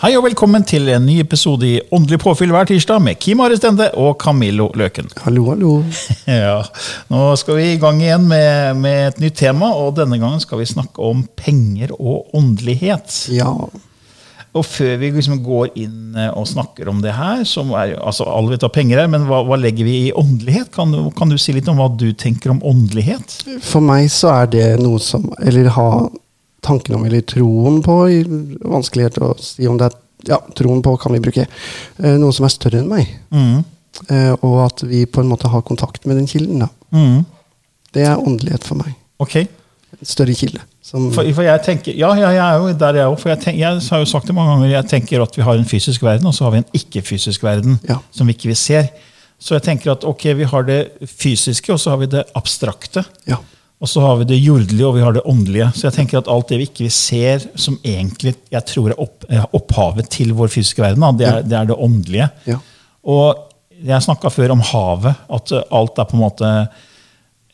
Hei og velkommen til en ny episode i Åndelig påfyll hver tirsdag med Kim Are Stende og Camillo Løken. Hallo, hallo. Ja, Nå skal vi i gang igjen med, med et nytt tema, og denne gangen skal vi snakke om penger og åndelighet. Ja, Og før vi liksom går inn eh, og snakker om det her, som er, altså alle vet hva penger er, men hva, hva legger vi i åndelighet? Kan, du- kan du si litt om hva du tenker om åndelighet? for meg så er det noe som Eller ha tanken om, eller troen på Vanskelighet å si om det er Ja, troen på kan vi bruke. eh, Noe som er større enn meg. Mm. Eh, Og at vi på en måte har kontakt med den kilden. Mm. Det er åndelighet for meg. Ok. En større kilde. Som, For, for jeg tenker, ja, ja, jeg er jo der, jeg òg. For jeg, tenker, jeg har jo sagt det mange ganger, jeg tenker at vi har en fysisk verden, og så har vi en ikke-fysisk verden Ja. som vi ikke vi ser. Så jeg tenker at ok, vi har det fysiske, og så har vi det abstrakte. ja. Og så har vi det jordelige, og vi har det åndelige. Så jeg tenker at alt det vi ikke ser, som egentlig jeg tror er opp, opphavet til vår fysiske verden, det, er, det er det åndelige. Ja. Og jeg snakka før om havet, at alt er på en måte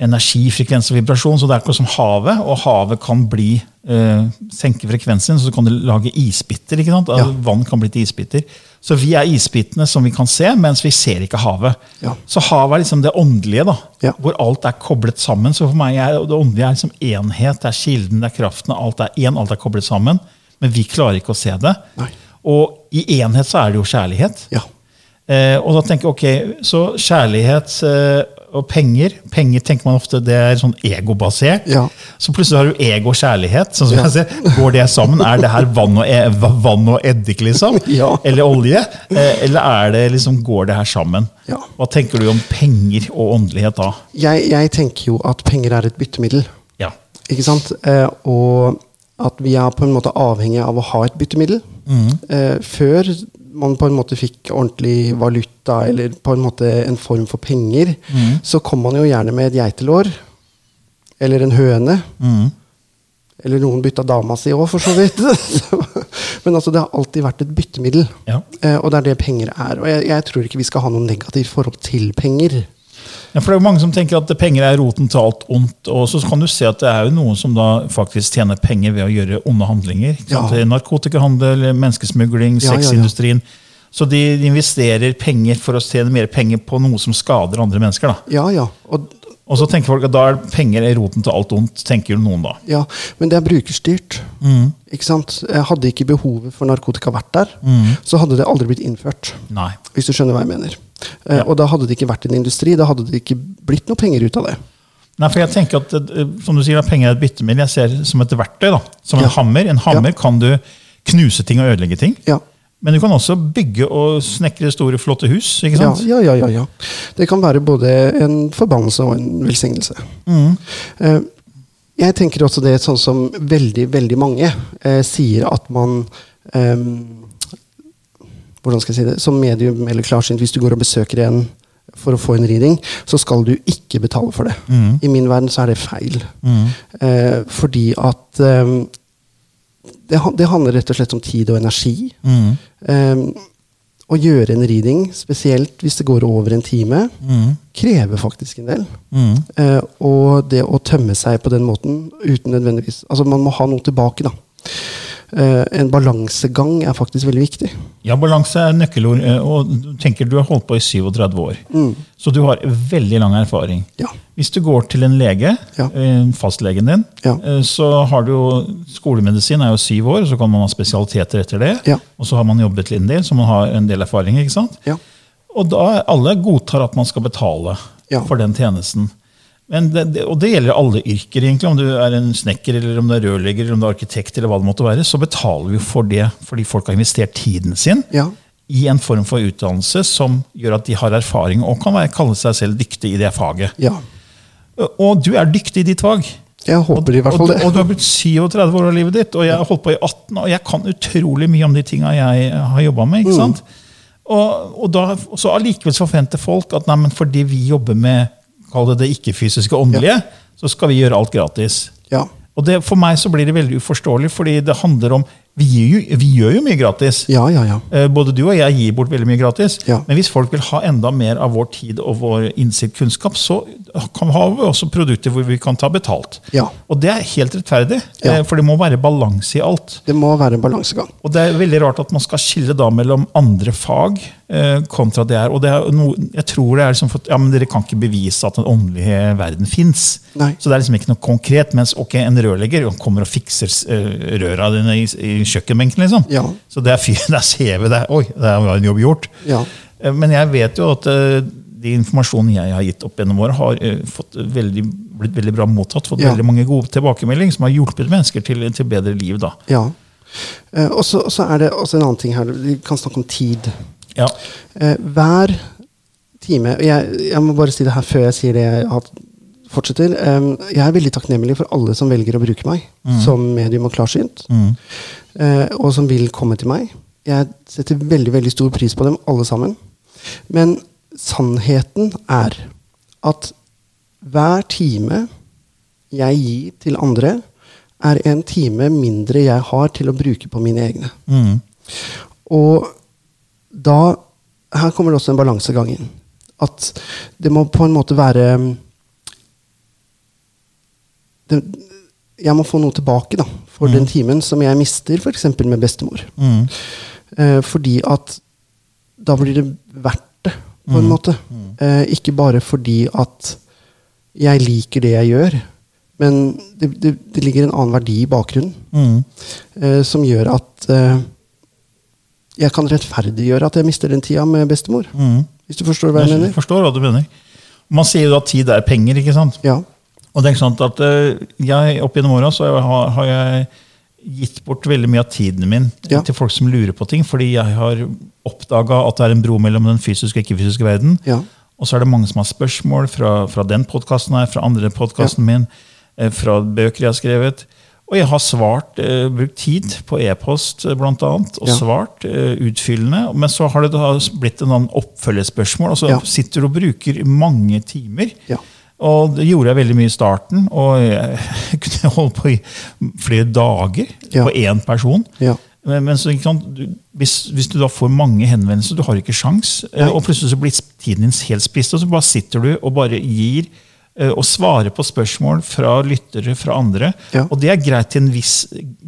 energi, frekvens og vibrasjon. Så det er akkurat som havet, og havet kan bli eh, senke frekvensen, så kan det lage isbiter. ikke sant? Ja. Vann kan bli til isbiter. Så vi er isbitene som vi kan se, mens vi ser ikke havet. Ja. Så havet er liksom det åndelige, da, Ja. hvor alt er koblet sammen. Så for meg er det åndelige er liksom enhet, det er kilden, det er kraften. Alt er én, alt er koblet sammen. Men vi klarer ikke å se det. Nei. Og i enhet så er det jo kjærlighet. Ja. Eh, og da tenker jeg, ok, Så kjærlighet eh, og penger Penger tenker man ofte det er sånn egobasert. Ja. Så plutselig har du ego og kjærlighet. Sånn som Ja. jeg ser. Går det sammen? Er det her vann og, e vann og eddik, liksom? Ja. Eller olje? Eh, eller er det liksom, går det her sammen? Ja. Hva tenker du om penger og åndelighet da? Jeg, jeg tenker jo at penger er et byttemiddel. Ja. Ikke sant? Eh, og at vi er på en måte avhengig av å ha et byttemiddel. Mm. før man på en måte fikk ordentlig valuta, eller på en måte en form for penger, så kom man jo gjerne med et geitelår. Eller en høne. Eller noen bytta dama si òg, for så vidt. Men altså, det har alltid vært et byttemiddel. Ja. Eh, og det er det penger er. Og jeg, jeg tror ikke vi skal ha noe negativt forhold til penger. Ja, for det er jo mange som tenker at penger er roten til alt ondt. Og så kan du se at det er jo noen som da faktisk tjener penger ved å gjøre onde handlinger. Ja. Narkotikahandel, menneskesmugling, Ja, ja, ja. Så de investerer penger for å tjene mer penger på noe som skader andre mennesker. da. Ja, ja. Og, Og så tenker folk at da er penger i roten til alt ondt, tenker jo noen da. ja. Men det er brukerstyrt. Ikke sant? Eh, Hadde ikke behovet for narkotika vært der, så hadde det aldri blitt innført. Nei. Hvis du skjønner hva jeg mener. Ja. Og da hadde det ikke vært en industri. Da hadde det ikke blitt noe penger ut av det. Nei, for jeg tenker at eh, som du sier, at penger er et byttemiddel. Jeg ser det som et verktøy. da. Som en Ja. hammer. En hammer Ja. kan du knuse ting og ødelegge ting. Ja. Men du kan også bygge og snekre store, flotte hus. ikke sant? ja, ja, ja, ja. Det kan være både en forbannelse og en velsignelse. Mm. Jeg tenker også det sånn som veldig, veldig mange eh, sier at man eh, Hvordan skal jeg si det? Som medium eller klarsynt, hvis du går og besøker en for å få en reading, så skal du ikke betale for det. I min verden så er det feil. Eh, fordi at eh, det, det handler rett og slett om tid og energi. Eh, å gjøre en reading, spesielt hvis det går over en time, krever faktisk en del. Eh, og det å tømme seg på den måten uten nødvendigvis Altså, man må ha noe tilbake, da. Eh, en balansegang er faktisk veldig viktig. Ja, balanse er nøkkelord. eh, Og du tenker du har holdt på i 37 år. Så du har veldig lang erfaring. Ja. Hvis du går til en lege, Ja. eh, fastlegen din, Ja. så har du jo Skolemedisin er jo syv år, så kan man ha spesialiteter etter det. Ja. Og så har man jobbet en del, så man har en del erfaring. ikke sant? Ja. Og da alle godtar at man skal betale for den tjenesten. Men det, og det gjelder alle yrker, egentlig. Om du er en snekker, eller om du er rørlegger, eller om du er arkitekt, eller hva det måtte være, så betaler vi for det fordi folk har investert tiden sin Ja. i en form for utdannelse som gjør at de har erfaring og kan være, kalle seg selv dyktig i det faget. ja. Og du er dyktig i ditt fag. Jeg håper i hvert fall det. og du har blitt 37 år av livet ditt, og jeg har holdt på i 18, og jeg kan utrolig mye om de tinga jeg har jobba med. Mm. ikke sant? Og, og da, så allikevel forventer folk at nei, men fordi vi jobber med kall det det ikke-fysiske åndelige, så skal vi gjøre alt gratis. Ja. Og det, For meg så blir det veldig uforståelig, fordi det handler om Vi, jo, vi gjør jo mye gratis. ja, ja, ja. Eh, Både du og jeg gir bort veldig mye gratis. Ja. Men hvis folk vil ha enda mer av vår tid og vår innsikt kunnskap, så kan, har vi også produkter hvor vi kan ta betalt. Ja. Og det er helt rettferdig, Ja. eh, for det må være balanse i alt. Det må være en balansegang. Og det er veldig rart at man skal skille da mellom andre fag kontra det er. Og det er noe, jeg tror det er liksom for, ja, men Dere kan ikke bevise at den åndelige verden fins. Så det er liksom ikke noe konkret. Mens ok, en rørlegger kommer og fikser eh, røra dine i, i kjøkkenbenken. liksom. Ja. Så der, fyr- det er CV. det. Oi, det var en jobb gjort. Ja. Eh, Men jeg vet jo at eh, de informasjonen jeg har gitt opp gjennom året, har eh, fått veldig, blitt veldig bra mottatt. Fått Ja. veldig mange gode tilbakemeldinger som har hjulpet mennesker til, til bedre liv. da. ja. Eh, og så er det også en annen ting her. Vi kan snakke om tid. Ja. Eh, hver time og jeg, jeg må bare si det her før jeg sier det jeg fortsetter. Jeg er veldig takknemlig for alle som velger å bruke meg som medium og klarsynt. Eh, og som vil komme til meg. Jeg setter veldig veldig stor pris på dem alle sammen. Men sannheten er at hver time jeg gir til andre, er en time mindre jeg har til å bruke på mine egne. Mm. Og da Her kommer det også en balansegang inn. At det må på en måte være det, Jeg må få noe tilbake da, for den timen som jeg mister f.eks. med bestemor. Mm. Eh, fordi at da blir det verdt det, på en måte. Eh, ikke bare fordi at jeg liker det jeg gjør, men det, det, det ligger en annen verdi i bakgrunnen Mm. eh, som gjør at eh, jeg kan rettferdiggjøre at jeg mister den tida med bestemor. Mm. Hvis du forstår hva jeg Jeg mener? forstår hva du mener. Man sier jo at tid er penger. ikke sant? Ja. Og det er ikke sant at eh, jeg Opp gjennom åra har, har jeg gitt bort veldig mye av tiden min Ja. til folk som lurer på ting, fordi jeg har oppdaga at det er en bro mellom den fysiske og ikke-fysiske verden. Ja. Og så er det mange som har spørsmål fra, fra den podkasten her, fra andre podkasten min, eh, fra bøker jeg har skrevet. Og jeg har svart, eh, brukt tid på e-post bl.a. blant annet, og Ja. svart eh, utfyllende. Men så har det da blitt en oppfølgespørsmål, og så Ja. sitter og bruker mange timer. Ja. Og det gjorde jeg veldig mye i starten, og jeg kunne holde på i flere dager på én person. Ja. Men, men så, hvis, hvis du da får mange henvendelser, du har ikke sjans, eh, Nei. og plutselig så blir tiden din helt spist, og så bare sitter du og bare gir eh, og svare på spørsmål fra lyttere fra andre. Ja. Og det er greit til en viss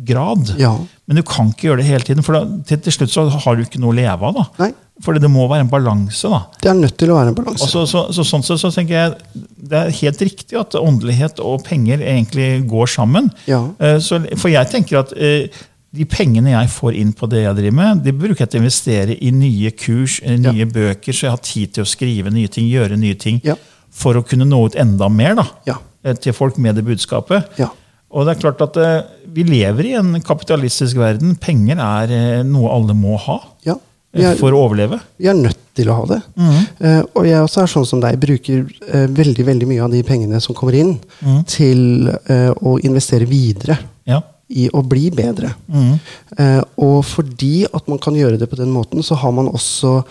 grad, Ja. men du kan ikke gjøre det hele tiden, for da, til, til slutt så har du ikke noe å leve av. da. Nei. Fordi det må være en balanse. da. Det er nødt til å være en balanse. Så, så, så, sånn sett så tenker jeg Det er helt riktig at åndelighet og penger egentlig går sammen. Ja. Eh, Så, for jeg tenker at eh, de pengene jeg får inn på det jeg driver med, de bruker jeg til å investere i nye kurs, nye nye bøker, så jeg har tid til å skrive nye ting, gjøre nye ting, Ja. For å kunne nå ut enda mer da, Ja. eh, til folk med det budskapet. Ja. Og det er klart at eh, Vi lever i en kapitalistisk verden. Penger er eh, noe alle må ha ja. er, for å overleve. vi er nødt til å ha det. Mm. Uh, og jeg også er sånn som deg, bruker uh, veldig veldig mye av de pengene som kommer inn, mm. til uh, å investere videre Ja. i å bli bedre. Mm. Eh, og fordi at man kan gjøre det på den måten, så har man også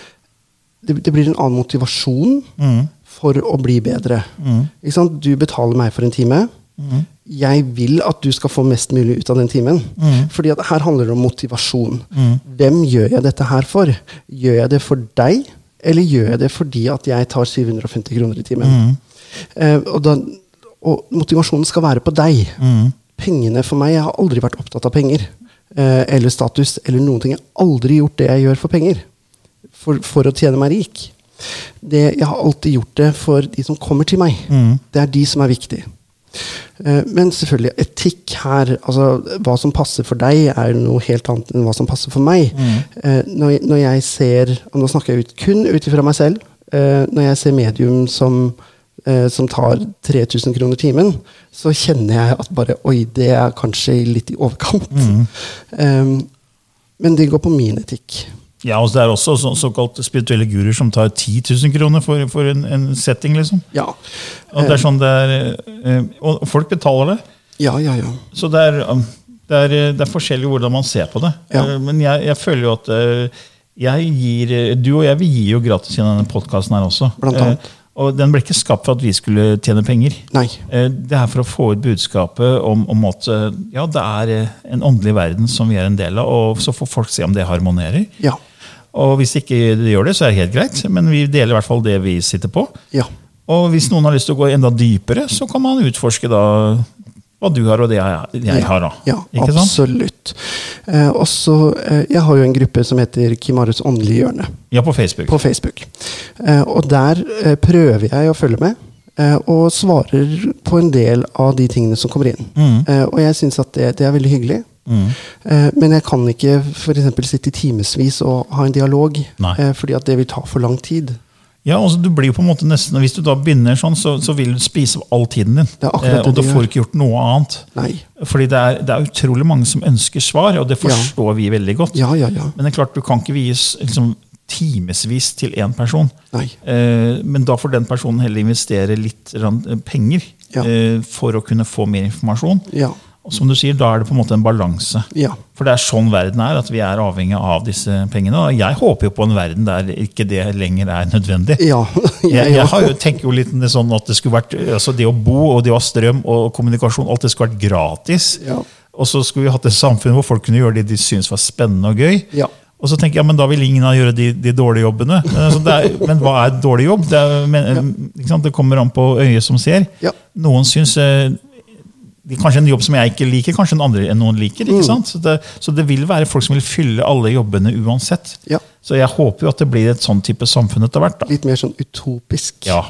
Det, det blir en annen motivasjon Mhm. For å bli bedre. Mm. Du betaler meg for en time. Mm. Jeg vil at du skal få mest mulig ut av den timen. Mm. Fordi at her handler det om motivasjon. Mm. Hvem gjør jeg dette her for? Gjør jeg det for deg, eller gjør jeg det fordi at jeg tar 750 kroner i timen? Mhm. Eh, og, da, og motivasjonen skal være på deg. Mhm. Pengene for meg, Jeg har aldri vært opptatt av penger. eh, eller status eller noen ting. Jeg har aldri gjort det jeg gjør for penger. For, for å tjene meg rik. Det, jeg har alltid gjort det for de som kommer til meg. Det er de som er viktige. Eh, Men selvfølgelig, etikk her altså Hva som passer for deg, er noe helt annet enn hva som passer for meg. Mm. Når, jeg- når jeg ser og Nå snakker jeg ut, kun ut ifra meg selv. eh, Når jeg ser medium som, eh, som tar 3000 kroner timen, så kjenner jeg at bare Oi, det er kanskje litt i overkant. Eh, Men det går på min etikk. Ja, og Det er også så, såkalt spirituelle guruer som tar 10 000 kroner for, for en, en setting. liksom. Ja. Og det er sånn det er, eh, og folk betaler det. Ja, ja, ja. Så det er, um, det er, det er forskjellig hvordan man ser på det. Ja. Eh, Men jeg, jeg føler jo at eh, jeg gir, eh, du og jeg vi gir jo gratis gjennom denne podkasten her også. Blant annet. Eh, Og den ble ikke skapt for at vi skulle tjene penger. Nei. Eh, Det er for å få ut budskapet om, om at eh, ja, det er eh, en åndelig verden som vi er en del av, og så får folk se om det harmonerer. Ja. Og hvis ikke det gjør det, så er det helt greit, men vi deler i hvert fall det vi sitter på. Ja. Og hvis noen har lyst til å gå enda dypere, så kan man utforske da hva du har, og det jeg, jeg har. da. Ja, Ikke absolutt. Eh, også, eh, jeg har jo en gruppe som heter Kimarus åndelige hjørne Ja, på Facebook. på Facebook. Eh, og der eh, prøver jeg å følge med. eh, Og svarer på en del av de tingene som kommer inn. Mm. Eh, Og jeg syns at det, det er veldig hyggelig. Eh, Men jeg kan ikke for eksempel sitte i timevis og ha en dialog, Nei. eh, fordi at det vil ta for lang tid. Ja, altså du blir på en måte nesten, Hvis du da begynner sånn, så, så vil du spise opp all tiden din. Eh, og du får ikke gjort noe annet. Nei. Fordi det er, det er utrolig mange som ønsker svar, og det Ja. forstår vi veldig godt. Ja, ja, ja. Men det er klart, du kan ikke vies liksom, timevis til én person. Eh, men da får den personen heller investere litt eh, penger Ja. eh, for å kunne få mer informasjon. Ja. Og som du sier, da er det på en måte en balanse. Ja. For det er sånn verden er, at vi er avhengig av disse pengene. Og jeg håper jo på en verden der ikke det lenger er nødvendig. Ja. Jeg, jeg har jo, tenker jo litt sånn at det skulle vært altså det å bo og det å ha strøm og kommunikasjon, alt det skulle vært gratis. Ja. Og så skulle vi hatt et samfunn hvor folk kunne gjøre det de syntes var spennende og gøy. Ja. Og så tenker jeg, men da vil ingen av gjøre de, de dårlige jobbene. Men Altså, det er, men hva er dårlig jobb? Det, er, men, det kommer an på øyet som ser. Ja. Noen syns eh, kanskje en jobb som jeg ikke liker, kanskje en andre enn noen liker. Mm. ikke sant? Så det, så det vil være folk som vil fylle alle jobbene uansett. Ja. Så jeg håper jo at det blir et sånn type samfunn etter hvert. da. Litt mer sånn utopisk. Ja.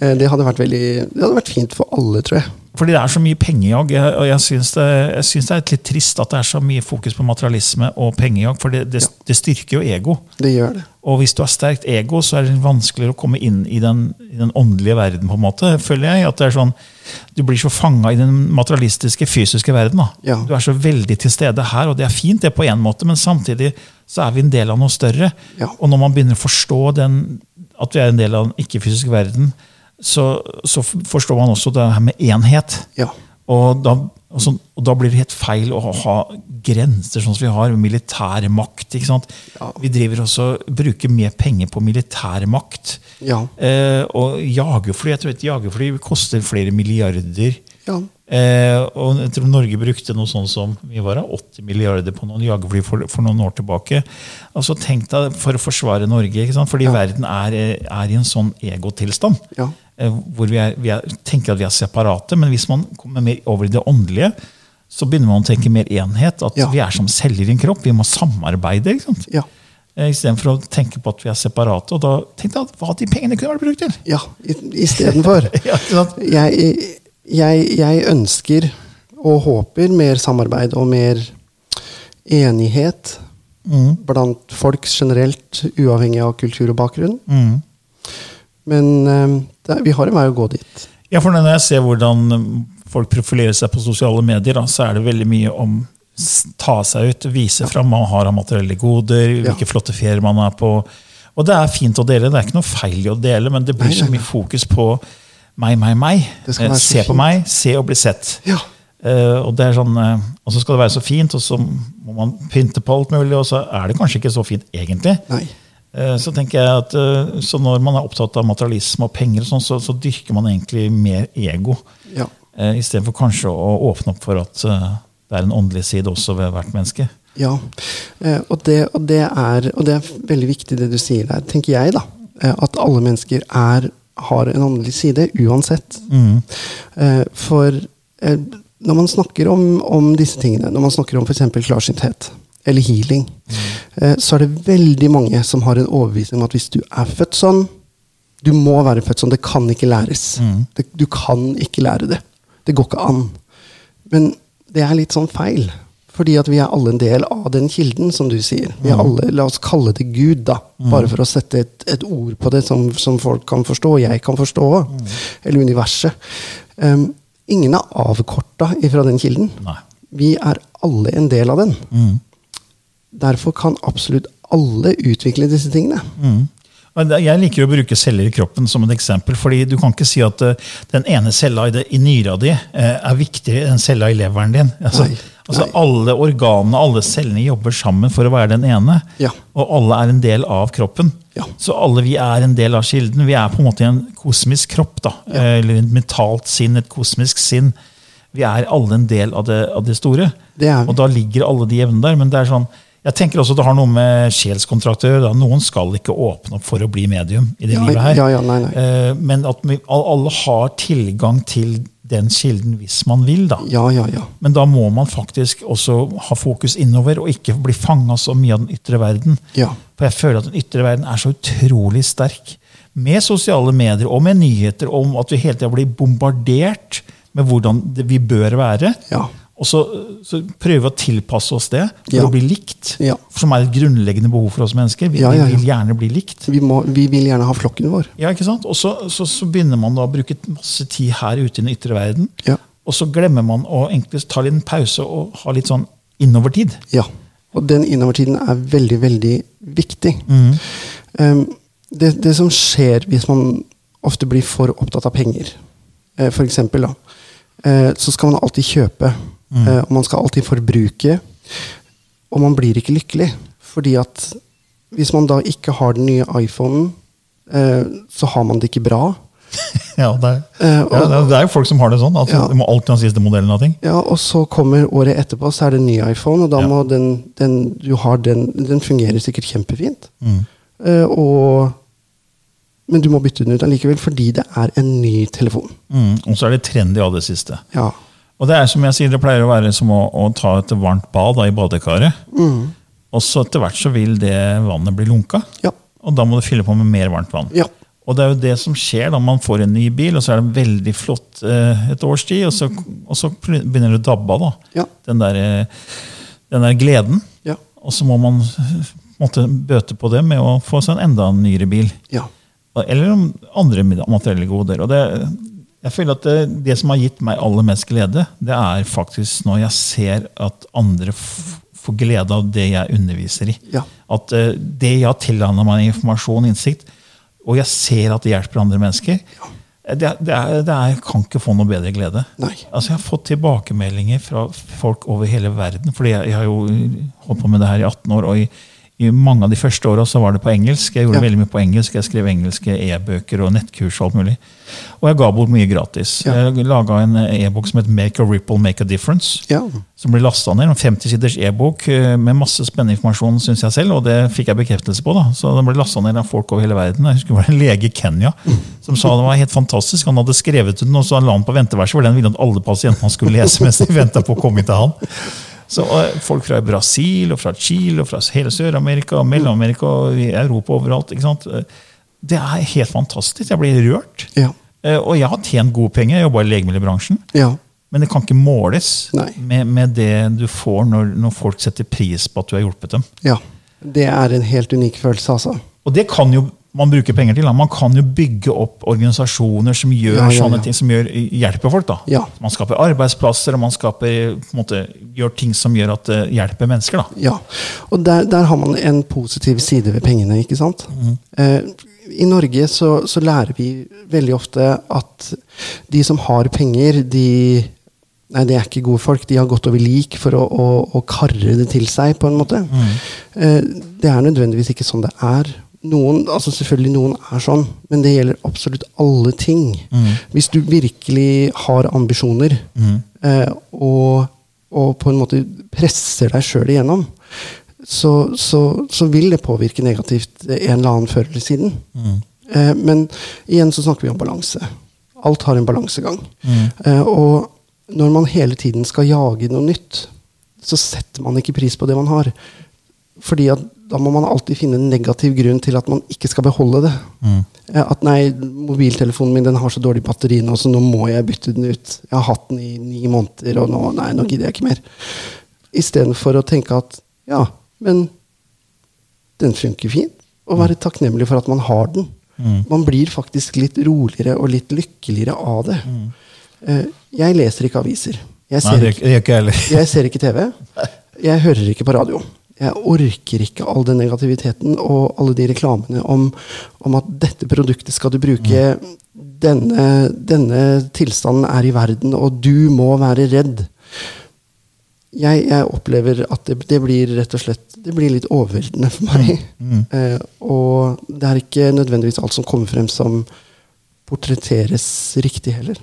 Eh, Det hadde vært veldig Det hadde vært fint for alle, tror jeg. Fordi det er så mye pengejag, og jeg syns det, det er litt trist at det er så mye fokus på materialisme og pengejag, for det, det, det styrker jo ego. Det gjør det. Og hvis du har sterkt ego, så er det vanskeligere å komme inn i den, i den åndelige verden. på en måte, føler jeg. At det er sånn, Du blir så fanga i den materialistiske, fysiske verden. Ja. Du er så veldig til stede her, og det er fint det på en måte, men samtidig så er vi en del av noe større. Ja. Og når man begynner å forstå den, at vi er en del av den ikke-fysiske verden, så, så forstår man også det her med enhet. Ja. Og da, og så- og da blir det helt feil å ha grenser sånn som vi har, med militærmakt. ikke sant? Ja. Vi driver også bruker mer penger på militærmakt. Ja. Eh, og jagerfly jeg tror et jagerfly koster flere milliarder. Ja. Eh, og jeg tror Norge brukte noe sånn som vi var da, 80 milliarder på noen jagerfly for, for noen år tilbake. Altså Tenk deg for å forsvare Norge, ikke sant? fordi verden er, er i en sånn egotilstand. Ja. Eh, hvor vi, er, vi er, tenker at vi er separate, men hvis man kommer mer over i det åndelige, så begynner man å tenke mer enhet. At Ja. vi er som celler i en kropp. Vi må samarbeide. ikke sant? Ja. Eh, Istedenfor å tenke på at vi er separate. Og da tenkte jeg at hva de pengene kunne vært brukt til. ja. Istedenfor. Ja, jeg, jeg, jeg ønsker og håper mer samarbeid og mer enighet Mm. blant folk generelt, uavhengig av kultur og bakgrunn. Mm. Men eh, det, vi har en vei å gå dit. Ja, for når jeg ser hvordan folk profilerer seg på sosiale medier, da, så er det veldig mye om ta seg ut, vise fram hva man har av materielle goder, hvilke flotte ferier man er på. Og det er fint å dele, det er ikke noe feil i å dele, men det blir Nei, så nei, mye fokus på meg, meg, meg. Eh, Se på fint. meg, se og bli sett. Ja. Uh, og, det er sånn, uh, og så skal det være så fint, og så må man pynte på alt mulig, og så er det kanskje ikke så fint egentlig. Nei. Eh, Så tenker jeg at eh, så når man er opptatt av materialisme og penger, og sånn, så, så dyrker man egentlig mer ego. Ja. Eh, Istedenfor kanskje å åpne opp for at det er en åndelig side også ved hvert menneske. Ja, og det, og, det er, og det er veldig viktig det du sier der, tenker jeg, da. At alle mennesker er, har en åndelig side, uansett. Mm. For når man snakker om, om disse tingene, når man snakker om f.eks. klarsynthet eller healing, eh, så er det veldig mange som har en overbevisning om at hvis du er født sånn Du må være født sånn. Det kan ikke læres. Det, du kan ikke lære det. Det går ikke an. Men det er litt sånn feil. Fordi at vi er alle en del av den kilden, som du sier. Vi er alle, La oss kalle det Gud, da. Bare for å sette et, et ord på det som, som folk kan forstå, og jeg kan forstå. Eller universet. Um, ingen er avkorta ifra den kilden. Nei. Vi er alle en del av den. Derfor kan absolutt alle utvikle disse tingene. Mm. Jeg liker å bruke celler i kroppen som et eksempel. fordi Du kan ikke si at eh, den ene cella i, nyra di eh, er viktigere enn cella i leveren din. Altså, Nei, altså nei. Alle organene alle cellene jobber sammen for å være den ene. Ja. Og alle er en del av kroppen. Ja. Så alle vi er en del av kilden. Vi er på en måte en kosmisk kropp. da, ja. Eller et mentalt sinn, et kosmisk sinn. Vi er alle en del av det, av det store. Det. Og da ligger alle de evnene der. Men det er sånn, jeg tenker også det har noe med sjelskontrakt å gjøre. Noen skal ikke åpne opp for å bli medium i det Ja, livet her. ja, ja, nei, nei. Eh, Men at vi, alle har tilgang til den kilden hvis man vil. da. Ja, ja, ja. Men da må man faktisk også ha fokus innover, og ikke bli fanga så mye av den ytre verden. Ja. For jeg føler at den ytre verden er så utrolig sterk. Med sosiale medier og med nyheter om at vi hele tida blir bombardert med hvordan vi bør være. Ja. Og så, så prøve å tilpasse oss det for Ja. å bli likt. Ja. Som er et grunnleggende behov for oss mennesker. Vi, Ja, vi vil gjerne bli likt. Vi, må, vi vil gjerne ha flokken vår. Ja, ikke sant? Og så, så, så begynner man da å bruke masse tid her ute i den ytre verden. Ja. Og så glemmer man å egentlig ta litt en pause og ha litt sånn innovertid. Ja. Og den innovertiden er veldig, veldig viktig. Mm. Um, det, det som skjer hvis man ofte blir for opptatt av penger, uh, da, eh, så skal man alltid kjøpe, Mm. eh, og man skal alltid forbruke, og man blir ikke lykkelig. Fordi at hvis man da ikke har den nye iPhonen, eh, så har man det ikke bra. Ja, det er, Eh, ja, det er- jo folk som har det sånn. Altså, Ja. De må alltid ha siste modellen av ting. Ja, og så kommer året etterpå, så er det en ny iPhone, og da Ja. må den, den du har, den, den fungerer sikkert kjempefint. Mm. Eh, og, men du må bytte den ut allikevel, fordi det er en ny telefon. Mm. Og så er det trendy av det siste. Ja. Og det er som jeg sier, det pleier å være som å, å ta et varmt bad da, i badekaret. Mm. Og så etter hvert så vil det vannet bli lunka. Ja. Og da må du fylle på med mer varmt vann. Ja. Og det er jo det som skjer da man får en ny bil, og så er det veldig flott eh, et års tid, og så, og så begynner det å dabbe av. da. Ja. Den, der, eh, den der gleden. Ja. Og så må man eh, måtte bøte på det med å få seg en enda nyere bil. Ja. Eller andre materielle goder. Og det, jeg føler at det, det som har gitt meg aller mest glede, det er faktisk når jeg ser at andre får glede av det jeg underviser i. Ja. At uh, det jeg har tilegnet meg informasjon og innsikt, og jeg ser at det hjelper andre mennesker, det, det, er, det er, kan ikke få noe bedre glede. Nei. Altså Jeg har fått tilbakemeldinger fra folk over hele verden. fordi jeg, jeg har jo holdt på med det her i 18 år. og i, i mange av de første åra var det på engelsk. Jeg gjorde Ja. veldig mye på engelsk. Jeg skrev engelske e-bøker og nettkurs. Og alt mulig. Og jeg ga bort mye gratis. Ja. Jeg laga en e-bok som het Make a Ripple, Make a Difference Ja. som ble lasta ned. En 50 siders e-bok eh, med masse spennende informasjon, synes jeg selv. Og det fikk jeg bekreftelse på. da. Så Den ble lasta ned av folk over hele verden. Jeg husker det var en lege i Kenya som sa det var helt fantastisk. Han hadde skrevet den, og så la han på venteverset, for den ville at alle pasientene skulle lese mens de venta på å komme inn til han. Så Folk fra Brasil, og fra Chile, og fra hele Sør-Amerika, og Mellom-Amerika og Europa overalt. ikke sant? Det er helt fantastisk. Jeg blir rørt. Ja. Eh, Og jeg har tjent gode penger. Jeg jobba i legemiddelbransjen. Ja. Men det kan ikke måles med, med det du får når, når folk setter pris på at du har hjulpet dem. ja. Det er en helt unik følelse, altså. Og det kan jo man bruker penger til. da. Man kan jo bygge opp organisasjoner som gjør Ja, ja, sånne ting, som gjør, hjelper folk. da. Man skaper arbeidsplasser, og man skaper, måte, gjør ting som gjør at det hjelper mennesker. da. Ja. Og der, der har man en positiv side ved pengene, ikke sant? Mm. Eh, I Norge så, så lærer vi veldig ofte at de som har penger, de Nei, det er ikke gode folk. De har gått over lik for å, å, å karre det til seg, på en måte. Mm. Eh, det er nødvendigvis ikke sånn det er. Noen, altså selvfølgelig noen er sånn, men det gjelder absolutt alle ting. Mm. Hvis du virkelig har ambisjoner, eh, og, og på en måte presser deg sjøl igjennom, så, så, så vil det påvirke negativt en eller annen før eller siden. Eh, men igjen så snakker vi om balanse. Alt har en balansegang. Eh, og når man hele tiden skal jage noe nytt, så setter man ikke pris på det man har. Fordi at da må man alltid finne en negativ grunn til at man ikke skal beholde det. Mm. At nei, mobiltelefonen min den har så dårlig batteri nå, så nå må jeg bytte den ut. Jeg har hatt den i ni måneder, og nå, nei, nå gidder jeg ikke mer. Istedenfor å tenke at ja, men den funker fint. Og være takknemlig for at man har den. Man blir faktisk litt roligere og litt lykkeligere av det. Mm. Jeg leser ikke aviser. Jeg Nei, ser det ikke det er ikke jeg ser ikke TV. Jeg hører ikke på radio. Jeg orker ikke all den negativiteten og alle de reklamene om, om at dette produktet skal du bruke. Denne, denne tilstanden er i verden, og du må være redd. Jeg, jeg opplever at det, det blir rett og slett det blir litt overveldende for meg. Eh, og det er ikke nødvendigvis alt som kommer frem som portretteres riktig heller.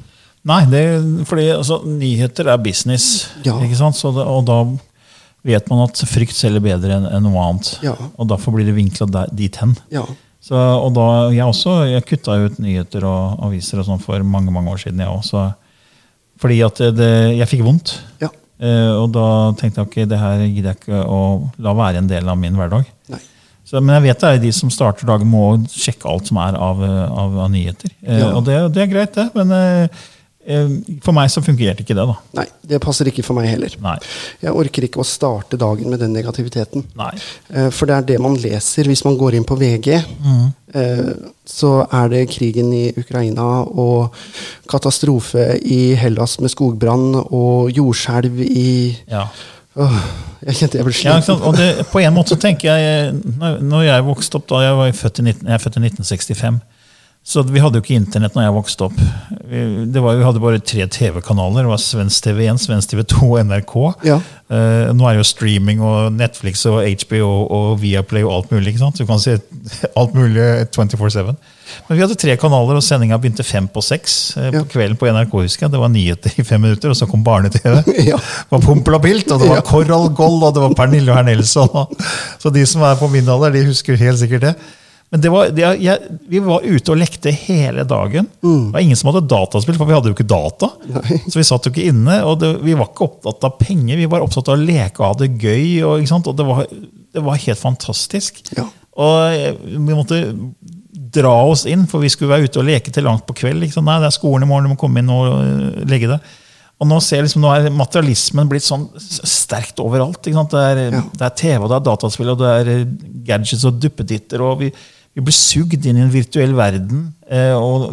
Nei, det, fordi altså, nyheter er business. Ja. Ikke sant? Så det, og da vet man at frykt selger bedre enn en noe annet. Ja. Og derfor blir det vinkla dit hen. Ja. Så, og da, jeg også, jeg kutta ut nyheter og aviser og sånn for mange mange år siden. jeg også. Fordi at det, jeg fikk vondt. ja. Eh, og da tenkte jeg ok, det her gidder jeg ikke å la være en del av min hverdag. Så, men jeg vet det er de som starter dagen, må sjekke alt som er av, av, av nyheter. Eh, Ja. Og det, det er greit, det. Men eh, for meg så fungerte ikke det. da. Nei, det passer ikke for meg heller. Nei. Jeg orker ikke å starte dagen med den negativiteten. Nei. Eh, For det er det man leser hvis man går inn på VG. Mm. Så er det krigen i Ukraina og katastrofe i Hellas med skogbrann og jordskjelv i Ja. Åh, Jeg kjente jeg ble sliten. Ja, på en måte så tenker jeg når jeg vokste opp da, jeg var født i, 19, jeg er født i 1965 så vi hadde jo ikke internett når jeg vokste opp. Vi, det var, vi hadde bare tre TV-kanaler. Det var Svensk TV1, Svensk TV2 og NRK. Ja. Uh, nå er det jo streaming og Netflix og HBO og Viaplay og alt mulig. ikke sant? Du kan si alt mulig 24-7. Men vi hadde tre kanaler, og sendinga begynte fem på seks Uh, på Ja. kvelden på NRK. husker jeg. Det var nyheter i fem minutter, og så kom barne-TV. Ja. Det var Pompel og Pilt, og det var Ja. Coral Gold, og det var Pernille og herr Nelson. Så de som er på min alder, de husker helt sikkert det. Men det var, det, jeg, vi var ute og lekte hele dagen. Det var ingen som hadde dataspill, for vi hadde jo ikke data. Så vi satt jo ikke inne, og det, vi var ikke opptatt av penger. Vi var opptatt av å leke og ha det gøy. Og, og det, var, det var helt fantastisk. Ja. Og eh, vi måtte dra oss inn, for vi skulle være ute og leke til langt på kveld. Nei, det er skolen i morgen, du må komme inn og eh, legge deg. Og nå ser jeg liksom, nå er materialismen blitt sånn sterkt overalt. Det, er, Ja. det er TV, og det er dataspill, og det er eh, gadgets og duppeditter. og vi, vi blir sugd inn i en virtuell verden. eh, og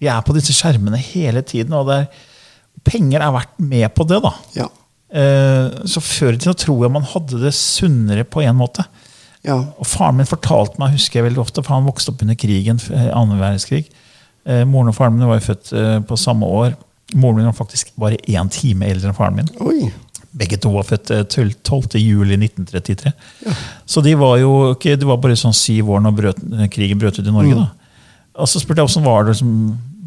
Vi er på disse skjermene hele tiden. og er, Penger er verdt med på det. da. Ja. Eh, så før i tida tror jeg man hadde det sunnere på en måte. Ja. Og Faren min fortalte meg, husker jeg veldig ofte, for han vokste opp under krigen, Andre verdenskrig. Eh, moren og faren min var jo født eh, på samme år. Moren min var faktisk bare én time eldre enn faren min. Oi. Begge to var født eh, 12. 12. juli 1933. Så de var jo ikke, det var bare sånn syv år når brøt, eh, krigen brøt ut i Norge. da. Og så spurte jeg åssen var det å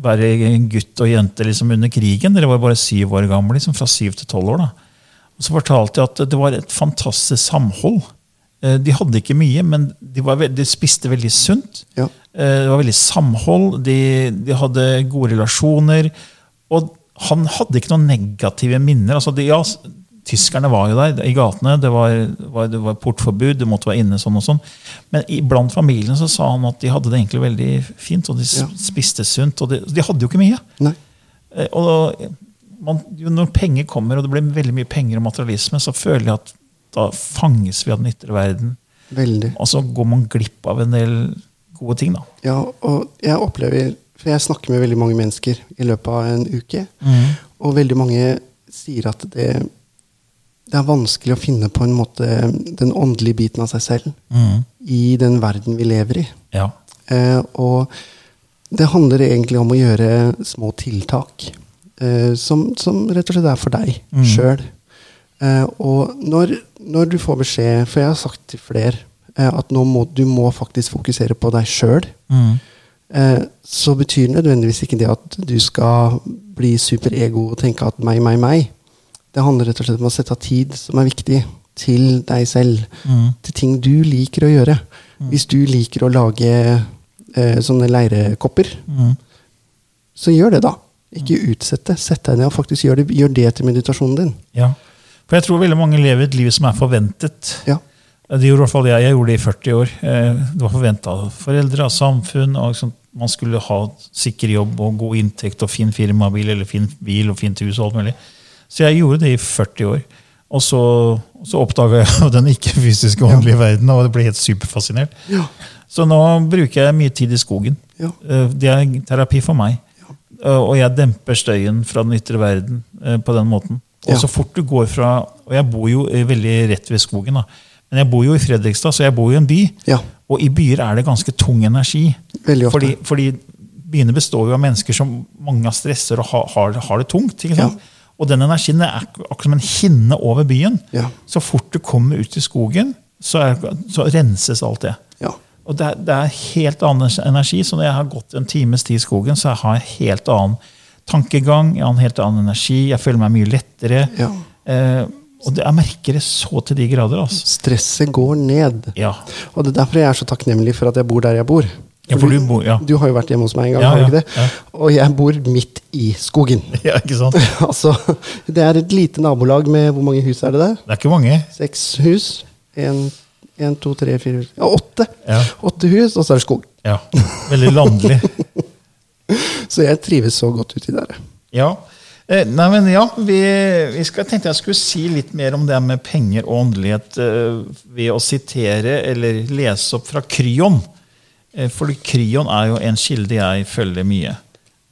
være en gutt og jente liksom, under krigen. Dere var bare syv år gamle, liksom, fra syv til tolv år. da. Og så fortalte jeg at det var et fantastisk samhold. Eh, De hadde ikke mye, men de, var, veld- de spiste veldig sunt. Ja. Eh, Det var veldig samhold, de, de hadde gode relasjoner. Og han hadde ikke noen negative minner. Altså de, ja, tyskerne var jo der i gatene, det var, var, det var portforbud, du måtte være inne sånn og sånn. Men i- blant familien så sa han at de hadde det egentlig veldig fint, og de Ja. spiste sunt. Og de, de hadde jo ikke mye. Nei. Og Og man, jo, når penger kommer, og det blir veldig mye penger og materialisme, så føler jeg at da fanges vi av den ytre verden. Veldig. Og så går man glipp av en del gode ting, da. Ja, og jeg opplever For jeg snakker med veldig mange mennesker i løpet av en uke. Og veldig mange sier at det, det er vanskelig å finne på en måte den åndelige biten av seg selv i den verden vi lever i. Ja. Eh, og det handler egentlig om å gjøre små tiltak eh, som, som rett og slett er for deg Mm. sjøl. Eh, og når, når du får beskjed, for jeg har sagt til flere eh, at nå må, du må faktisk fokusere på deg sjøl, Mm. eh, så betyr nødvendigvis ikke det at du skal bli superego og tenke at meg, meg, meg. Det handler rett og slett om å sette av tid som er viktig, til deg selv. Mm. Til ting du liker å gjøre. Hvis du liker å lage eh, sånne leirekopper, Mm. så gjør det, da. Ikke utsett det. Sett deg ned og faktisk gjør det, gjør det til meditasjonen din. Ja. For jeg tror veldig mange lever et liv som er forventet. Ja. Det gjorde i hvert fall jeg. Jeg gjorde det i 40 år. Eh, Det var forventa av foreldre, av samfunn. og liksom, Man skulle ha sikker jobb og god inntekt og fin firmabil eller fin bil og fint hus. og alt mulig. Så jeg gjorde det i 40 år. Og så, så oppdaga jeg den ikke-fysiske åndelige verden og ble helt superfascinert. Ja. Så nå bruker jeg mye tid i skogen. Ja. Eh, Det er terapi for meg. Eh, Og jeg demper støyen fra den ytre verden eh, på den måten. Og Ja. så fort du går fra Og jeg bor jo veldig rett ved skogen. da. Men jeg bor jo i Fredrikstad, så jeg bor jo i en by. Ja. Og i byer er det ganske tung energi. Fordi, fordi byene består jo av mennesker som mange av stresser og har, har, har det tungt. ikke sant? Og den energien er ak- akkurat som en hinne over byen. Ja. Så fort du kommer ut i skogen, så, er, så renses alt det. Ja. Og det er, det er helt annen energi. Så når jeg har gått en times tid i skogen, så har jeg helt annen tankegang, jeg har en helt annen energi, jeg føler meg mye lettere. Ja. Eh, og det, jeg merker det så til de grader. Altså. Stresset går ned. Ja. Og det er derfor jeg er så takknemlig for at jeg bor der jeg bor. Ja, for du bor, ja. Du har jo vært hjemme hos meg en gang, Ja, har du ikke det? Og jeg bor midt i skogen. ja, ikke sant? altså, det er et lite nabolag med Hvor mange hus er det der? Det er ikke mange. Seks hus. En, en to, tre, fire hus. Ja, åtte. Åtte hus, og så er det skog. Ja. Veldig landlig. Så jeg trives så godt uti der. Ja. Eh, nei, men ja, vi, vi skal, tenkte jeg skulle si litt mer om det med penger og åndelighet eh, ved å sitere eller lese opp fra Kryon. Eh, for Kryon er jo en kilde jeg følger mye.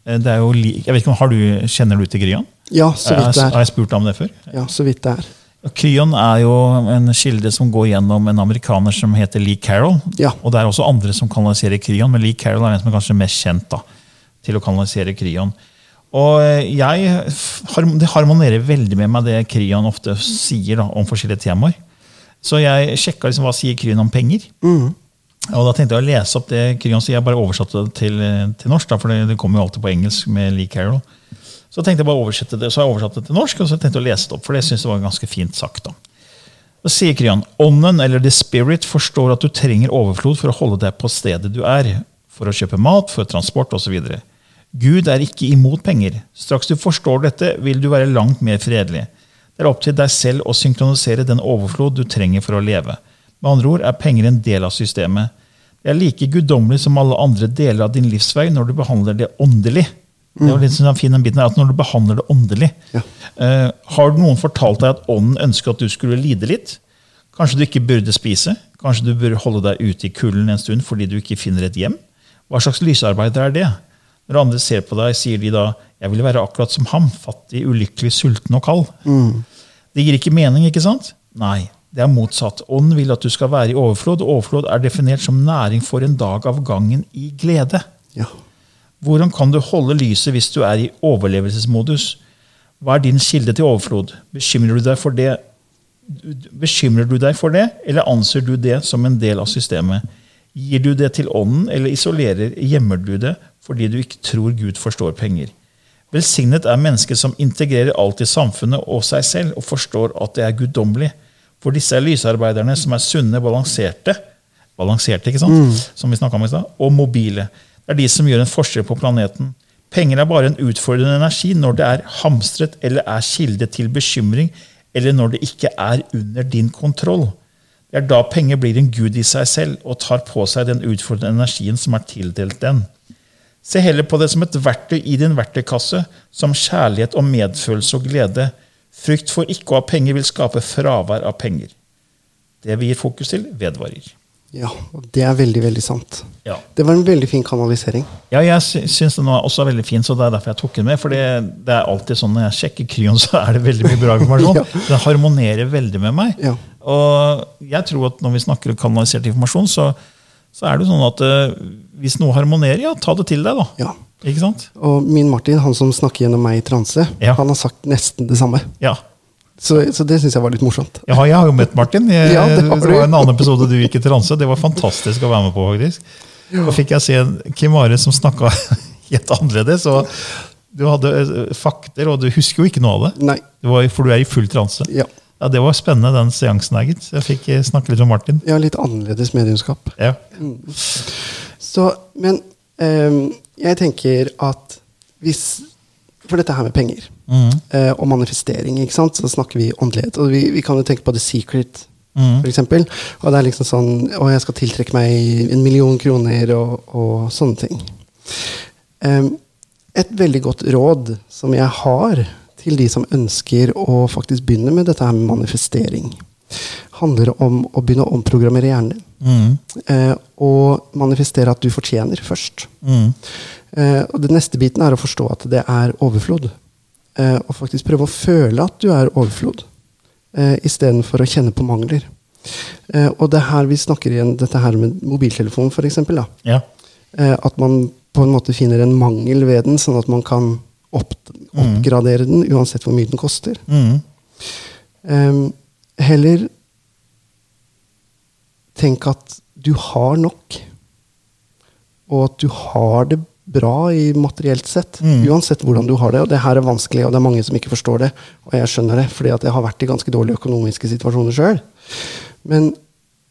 Eh, det er jo jeg vet ikke om, har du, Kjenner du til Kryon? Ja, så vidt det Har er. jeg spurt deg om det før? Ja, så vidt det er. Kryon er jo en kilde som går gjennom en amerikaner som heter Lee Carroll. Ja. Og det er også andre som kanaliserer Kryon, men Lee Carroll er den som er kanskje mest kjent da, til å kanalisere Kryon. Og jeg, Det harmonerer veldig med meg det Kryon ofte sier da, om forskjellige temaer. Så jeg sjekka liksom, hva sier Kryon om penger. Og da tenkte jeg å lese opp det Kryon sier. Jeg bare oversatte det til, til norsk, da, for det, det kommer jo alltid på engelsk med Lee Carroll. Så tenkte jeg bare å oversette det, så har jeg oversatt det til norsk, og så tenkte jeg å lese det opp, for det synes jeg var ganske fint sagt. da. Da sier Kryon, ånden eller the spirit forstår at du trenger overflod for å holde deg på stedet du er, for å kjøpe mat, for transport osv. Gud er ikke imot penger. Straks du forstår dette, vil du være langt mer fredelig. Det er opp til deg selv å synkronisere den overflod du trenger for å leve. Med andre ord er penger en del av systemet. Det er like guddommelig som alle andre deler av din livsvei når du behandler det åndelig. Det var litt sånn fin den biten her, at Når du behandler det åndelig Ja. uh, Har noen fortalt deg at ånden ønsker at du skulle lide litt? Kanskje du ikke burde spise? Kanskje du bør holde deg ute i kulden en stund fordi du ikke finner et hjem? Hva slags lysarbeider er det? Når andre ser på deg, sier de da 'jeg vil være akkurat som ham, fattig, ulykkelig, sulten og kald'. Det gir ikke mening, ikke sant? Nei, det er motsatt. Ånden vil at du skal være i overflod, overflod er definert som næring for en dag av gangen i glede. Ja. Hvordan kan du holde lyset hvis du er i overlevelsesmodus? Hva er din kilde til overflod? Bekymrer du deg for det, bekymrer du deg for det, eller anser du det som en del av systemet? Gir du det til ånden, eller isolerer, gjemmer du det fordi du ikke tror Gud forstår penger? Velsignet er mennesket som integrerer alt i samfunnet og seg selv, og forstår at det er guddommelig. For disse er lysarbeiderne som er sunne, balanserte, balanserte ikke sant? som vi om i sted, og mobile. Det er de som gjør en forskjell på planeten. Penger er bare en utfordrende energi når det er hamstret eller er kilde til bekymring, eller når det ikke er under din kontroll. Det er da penger blir en gud i seg selv og tar på seg den utfordrende energien som er tildelt den. Se heller på det som et verktøy i din verktøykasse, som kjærlighet og medfølelse og glede. Frykt for ikke å ha penger vil skape fravær av penger. Det vi gir fokus til, vedvarer. ja. Det er veldig, veldig sant. Ja. Det var en veldig fin kanalisering. Ja, jeg sy- syns den var også veldig fin, så det er derfor jeg tok den med. For det, det er alltid sånn når jeg sjekker Kryon, så er det veldig mye bra informasjon. Ja. Den harmonerer veldig med meg. Ja. Og jeg tror at når vi snakker om kanalisert informasjon, så, så er det sånn at uh, hvis noe harmonerer, ja, ta det til deg, da. Ja. Ikke sant? Og min Martin, han som snakker gjennom meg i transe, Ja. han har sagt nesten det samme. Ja. Så, så det syns jeg var litt morsomt. Ja, jeg har jo møtt Martin. Jeg, Ja, det det, var en annen episode du gikk i transe. Det var fantastisk å være med på. faktisk. Da fikk jeg se Kim Are som snakka helt annerledes. og Du hadde eh, fakter, og du husker jo ikke noe av det. Nei. Det var, for du er i full transe. Ja. Ja, Det var spennende, den seansen her, gitt. Jeg fikk eh, snakke litt med Martin. Ja, litt annerledes mediumskap. Ja. Så, men ehm, jeg tenker at hvis For dette her med penger Mm. eh, og manifestering, ikke sant? så snakker vi åndelighet. Og vi, vi kan jo tenke på The Secret, Mm. eksempel. Og det er liksom sånn Og jeg skal tiltrekke meg en million kroner, og, og sånne ting. Um, et veldig godt råd som jeg har til de som ønsker å faktisk begynne med dette her med manifestering, handler om å begynne å omprogrammere hjernen din. Mm. Eh, og manifestere at du fortjener først. Mm. Eh, og den neste biten er å forstå at det er overflod. Eh, og faktisk prøve å føle at du er overflod, eh, istedenfor å kjenne på mangler. Eh, og det er her vi snakker igjen dette her med mobiltelefon, f.eks. Ja. Eh, at man på en måte finner en mangel ved den, sånn at man kan opp, oppgradere den uansett hvor mye den koster. Mm. Eh, heller tenk at du har nok, og at du har det bra i materielt sett. Mm. Uansett hvordan du har det. Og det her er vanskelig, og det er mange som ikke forstår det. Og jeg skjønner det, fordi at jeg har vært i ganske dårlige økonomiske situasjoner sjøl. Men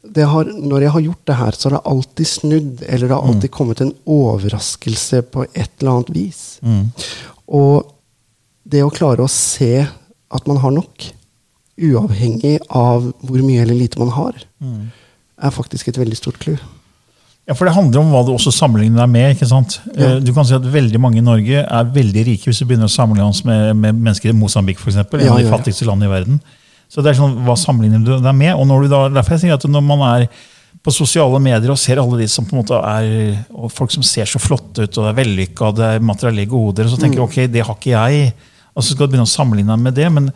det har, når jeg har gjort det her, så har det alltid snudd, eller det har alltid kommet en overraskelse på et eller annet vis. Mm. Og det å klare å se at man har nok, uavhengig av hvor mye eller lite man har, Mm. Er faktisk et veldig stort clou. Ja, for Det handler om hva du også sammenligner deg med. ikke sant? Ja. Eh, Du kan si at Veldig mange i Norge er veldig rike hvis du begynner å sammenligne oss med, med mennesker i Mosambik, f.eks. En Ja, av de fattigste landene i verden. Så det er sånn, Hva sammenligner du deg med? Og når du da, derfor jeg sier at når man er på sosiale medier og ser alle de som på en måte er, og folk som ser så flotte ut, og det er vellykka, og det er materielle goder, og så tenker du Mm. ok, det har ikke jeg. Og så skal du begynne å sammenligne deg med det. men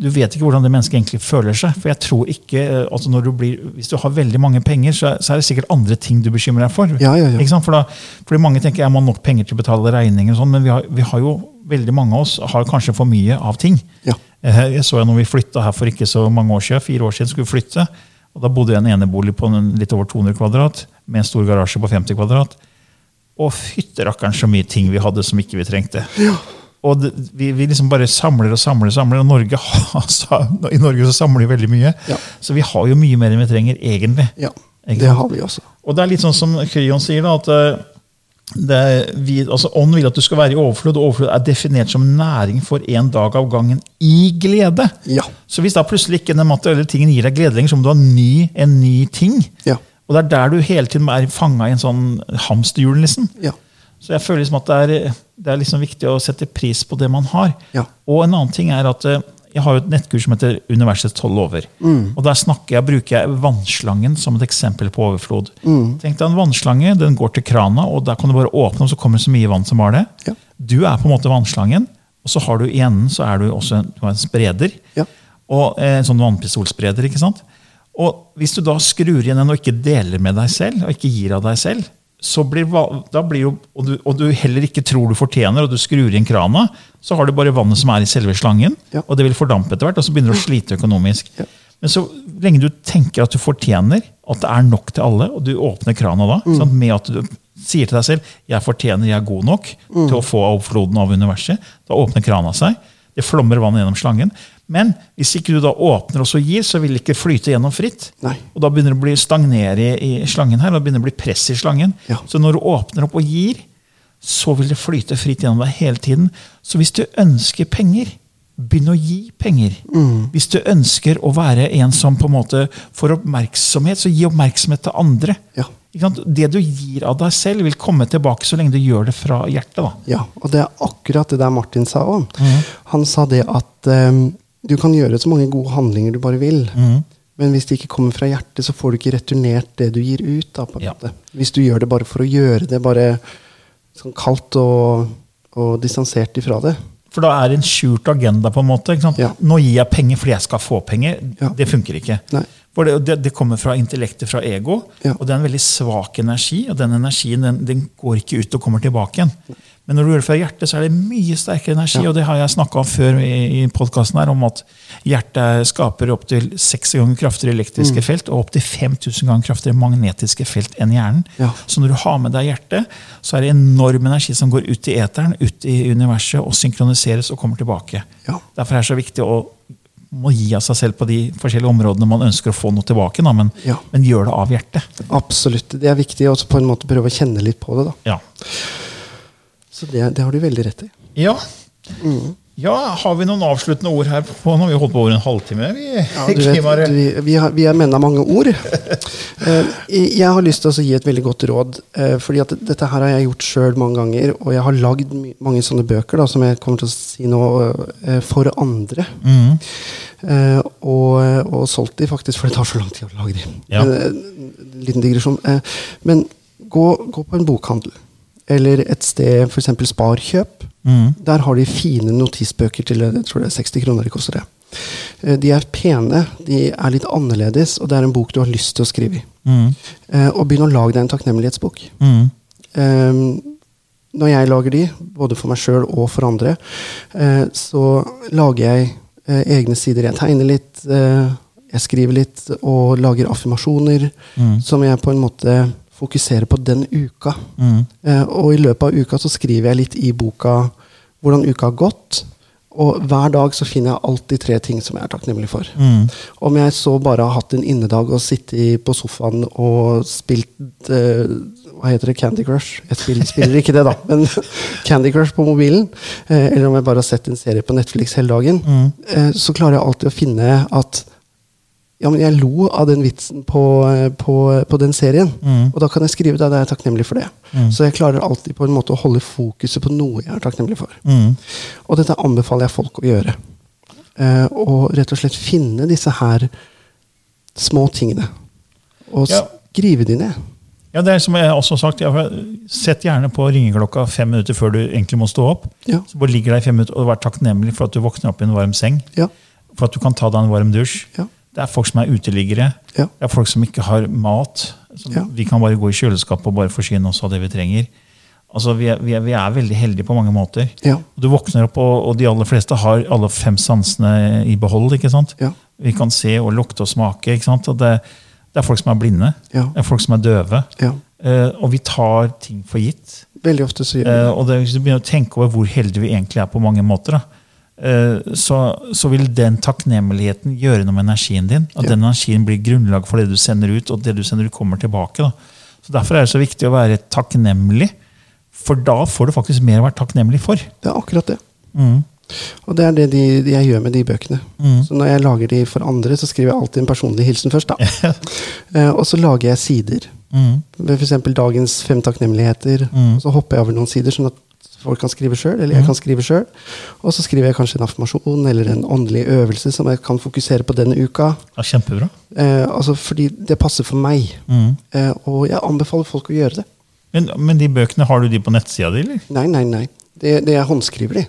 du vet ikke hvordan det mennesket egentlig føler seg. For jeg tror ikke, eh, altså når du blir, Hvis du har veldig mange penger, så er, så det sikkert andre ting du bekymrer deg for. Ja, ja, ja. For da, fordi Mange tenker jeg må ha nok penger til å betale regninger, og sånn, men vi har, vi har jo, veldig mange av oss har kanskje for mye av ting. Ja. Eh, Jeg så jo når vi flytta her for ikke så mange år siden, fire år siden skulle vi flytte. og Da bodde jeg i en enebolig på en, litt over 200 kvadrat, med en stor garasje på 50 kvadrat. Og fytterakkeren så mye ting vi hadde som ikke vi trengte. Og det, vi, vi liksom bare samler og samler. og samler, og Norge, har- I Norge så samler vi veldig mye. Ja. Så vi har jo mye mer enn vi trenger, egentlig. Ja, det har vi også. Og det er litt sånn som Kryon sier, da, at eh, det vi, altså Ånden vil at du skal være i overflod, og overflod er definert som næring for en dag av gangen i glede. Ja. Så hvis da plutselig ikke den materielle tingen gir deg glede lenger, så må du ha ny, en ny ting. Ja. Og det er der du hele tiden er fanga i en sånn hamsterhjul. Liksom. Ja. Så jeg føler liksom at det er, det er liksom viktig å sette pris på det man har. Ja. Og en annen ting er at eh, jeg har jo et nettkurs som heter Universets tolv lover. Og Der snakker jeg, bruker jeg vannslangen som et eksempel på overflod. Tenk deg En vannslange den går til krana, og der kan du bare åpne, og så kommer det så mye vann som var det. Ja. Du er på en måte vannslangen, og så har du i enden så er du også en, du en spreder. Ja. Og eh, En sånn vannpistolspreder. ikke sant? Og Hvis du da skrur igjen den og ikke deler med deg selv, og ikke gir av deg selv, blir, da blir jo, og, du, og du heller ikke tror du fortjener, og du skrur inn krana, så har du bare vannet som er i selve slangen, Ja. og det vil fordampe etter hvert, og så begynner du å slite økonomisk. Ja. Men så lenge du tenker at du fortjener, at det er nok til alle, og du åpner krana da, Mm. sant, med at du sier til deg selv 'jeg fortjener, jeg er god nok Mm. til å få overfloden av universet', da åpner krana seg. Det flommer vann gjennom slangen. Men hvis ikke du da åpner og så gir, så vil det ikke flyte gjennom fritt. Nei. Og da begynner det å bli stagnere i, i slangen her, og da begynner det å bli press i slangen. Ja. Så når du åpner opp og gir, så vil det flyte fritt gjennom deg hele tiden. Så hvis du ønsker penger, begynn å gi penger. Hvis du ønsker å være en som på en måte får oppmerksomhet, så gi oppmerksomhet til andre. Ja. Det du gir av deg selv, vil komme tilbake så lenge du gjør det fra hjertet. da. Ja, og det er akkurat det der Martin sa òg. Mm. Han sa det at em, du kan gjøre så mange gode handlinger du bare vil. Mm. Men hvis det ikke kommer fra hjertet, så får du ikke returnert det du gir ut. Da, på Ja. Hvis du gjør det bare for å gjøre det, bare sånn kaldt og, og distansert ifra det. For da er det en skjult agenda. på en måte. Ja. Nå gir jeg penger fordi jeg skal få penger. Ja. Det funker ikke. Nei. For det, det, det kommer fra intellektet, fra ego, Ja. og det er en veldig svak energi. Og den energien den, den går ikke ut og kommer tilbake igjen. Men når du gjør det fra hjertet, så er det mye sterkere energi. Ja. Og det har jeg snakka om før i, i podkasten, om at hjertet skaper opptil seks ganger kraftigere elektriske Mm. felt og opptil 5000 ganger kraftigere magnetiske felt enn hjernen. Ja. Så når du har med deg hjertet, så er det enorm energi som går ut i eteren, ut i universet, og synkroniseres og kommer tilbake. Ja. Derfor er det så viktig å må gi av seg selv på de forskjellige områdene man ønsker å få noe tilbake, da, men, men gjør det av hjertet. Absolutt. Det er viktig å på en måte prøve å kjenne litt på det. da. Ja. Så det, det har du veldig rett i. ja. Ja, Har vi noen avsluttende ord her? på Nå har vi holdt på over en halvtime. Vi, Ja, vet, vi, vi, har, vi er menn av mange ord. Eh, jeg har lyst til å gi et veldig godt råd. eh, fordi at dette her har jeg gjort sjøl mange ganger. Og jeg har lagd mange sånne bøker da, som jeg kommer til å si nå eh, for andre. Mm. Og, og solgt de faktisk, for det tar så lang tid å lage de. Ja. Liten digresjon. Men gå, gå på en bokhandel. Eller et sted, f.eks. Sparkjøp. Mm. Der har de fine notisbøker til jeg tror det er 60 kroner de koster det. Eh, De er pene, de er litt annerledes, og det er en bok du har lyst til å skrive i. Mhm. Eh, Og begynn å lage deg en takknemlighetsbok. Mm. Um, Når jeg lager de, både for meg sjøl og for andre, eh, så lager jeg eh, egne sider. Jeg tegner litt, eh, jeg skriver litt og lager affirmasjoner mm. som jeg på en måte fokuserer på den uka. Mm. Eh, og i løpet av uka så skriver jeg litt i boka hvordan uka har gått. Og hver dag så finner jeg alltid tre ting som jeg er takknemlig for. Mm. Om jeg så bare har hatt en innedag og sittet på sofaen og spilt eh, Hva heter det? Candy Crush? Jeg spiller, spiller ikke det, da, men Candy Crush på mobilen. Eh, eller om jeg bare har sett en serie på Netflix hele dagen. Mm. Eh, så klarer jeg alltid å finne at ja, men jeg lo av den vitsen på, eh, på, på den serien. Mm. Og da kan jeg skrive da er jeg takknemlig for det. Mm. Så jeg klarer alltid på en måte å holde fokuset på noe jeg er takknemlig for. Mm. Og dette anbefaler jeg folk å gjøre. Eh, og rett og slett finne disse her små tingene. Og Ja. skrive de ned. Ja, det er som jeg også har sagt, Sett gjerne på ringeklokka fem minutter før du egentlig må stå opp. Ja. Så bare ligger der i fem minutter og vær takknemlig for at du våkner opp i en varm seng. Ja. For at du kan ta deg en varm dusj. Ja. Det er folk som er uteliggere. Ja. Det er folk som ikke har mat. Som Ja. Vi kan bare gå i kjøleskapet og bare forsyne oss av det vi trenger. Altså, vi er, vi, er, vi er veldig heldige på mange måter. Ja. Du våkner opp, og, og de aller fleste har alle fem sansene i behold. ikke sant? Vi kan se og lukte og smake. ikke sant? Det, det er folk som er blinde. Ja. Det er folk som er døve. ja. Eh, og vi tar ting for gitt. Veldig ofte så gjør vi Eh, det. og det, hvis du begynner å tenke over hvor heldige vi egentlig er på mange måter, da, så, så vil den takknemligheten gjøre noe med energien din. At Ja. den energien blir grunnlag for det du sender ut, og det du sender ut kommer tilbake. Da. Så Derfor er det så viktig å være takknemlig, for da får du faktisk mer å være takknemlig for. Det er akkurat det. Mm. Og det er det de, de jeg gjør med de bøkene. Mm. Så når jeg lager de for andre, så skriver jeg alltid en personlig hilsen først. da. uh, og så lager jeg sider. Mm. F.eks. dagens fem takknemligheter. Mm. Og så hopper jeg over noen sider, sånn at folk kan skrive sjøl. Eller jeg kan skrive sjøl. Og så skriver jeg kanskje en affirmasjon eller en åndelig øvelse som jeg kan fokusere på denne uka. Ja, kjempebra. Eh, altså fordi det passer for meg. Mm. Eh, og jeg anbefaler folk å gjøre det. Men, men de bøkene, har du de på nettsida di, eller? Nei, nei, nei. Det, det er håndskriver de.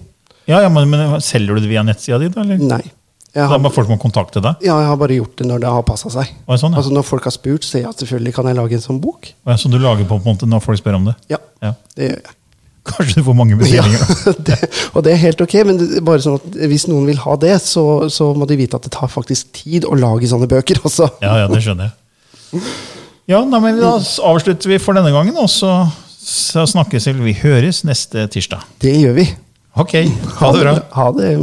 Ja, ja, men, men Selger du det via nettsida di? da, eller? Nei. Jeg har, bare folk må kontakte deg? ja, jeg har bare gjort det når det har passa seg. Sånn, ja. Altså Når folk har spurt, så at selvfølgelig kan jeg lage en sånn bok. Så du lager på, på en måte når folk spør om det? Ja, Ja. det gjør jeg. Kanskje du får mange bestillinger? Ja, det, og det er helt ok, men bare sånn at hvis noen vil ha det, så, så må de vite at det tar faktisk tid å lage sånne bøker. Også. Ja, ja, det skjønner jeg. Ja, da, men Da avslutter vi for denne gangen, og så, så snakkes vi. Vi høres neste tirsdag. Det gjør vi. Ok, ha det bra. Ha det.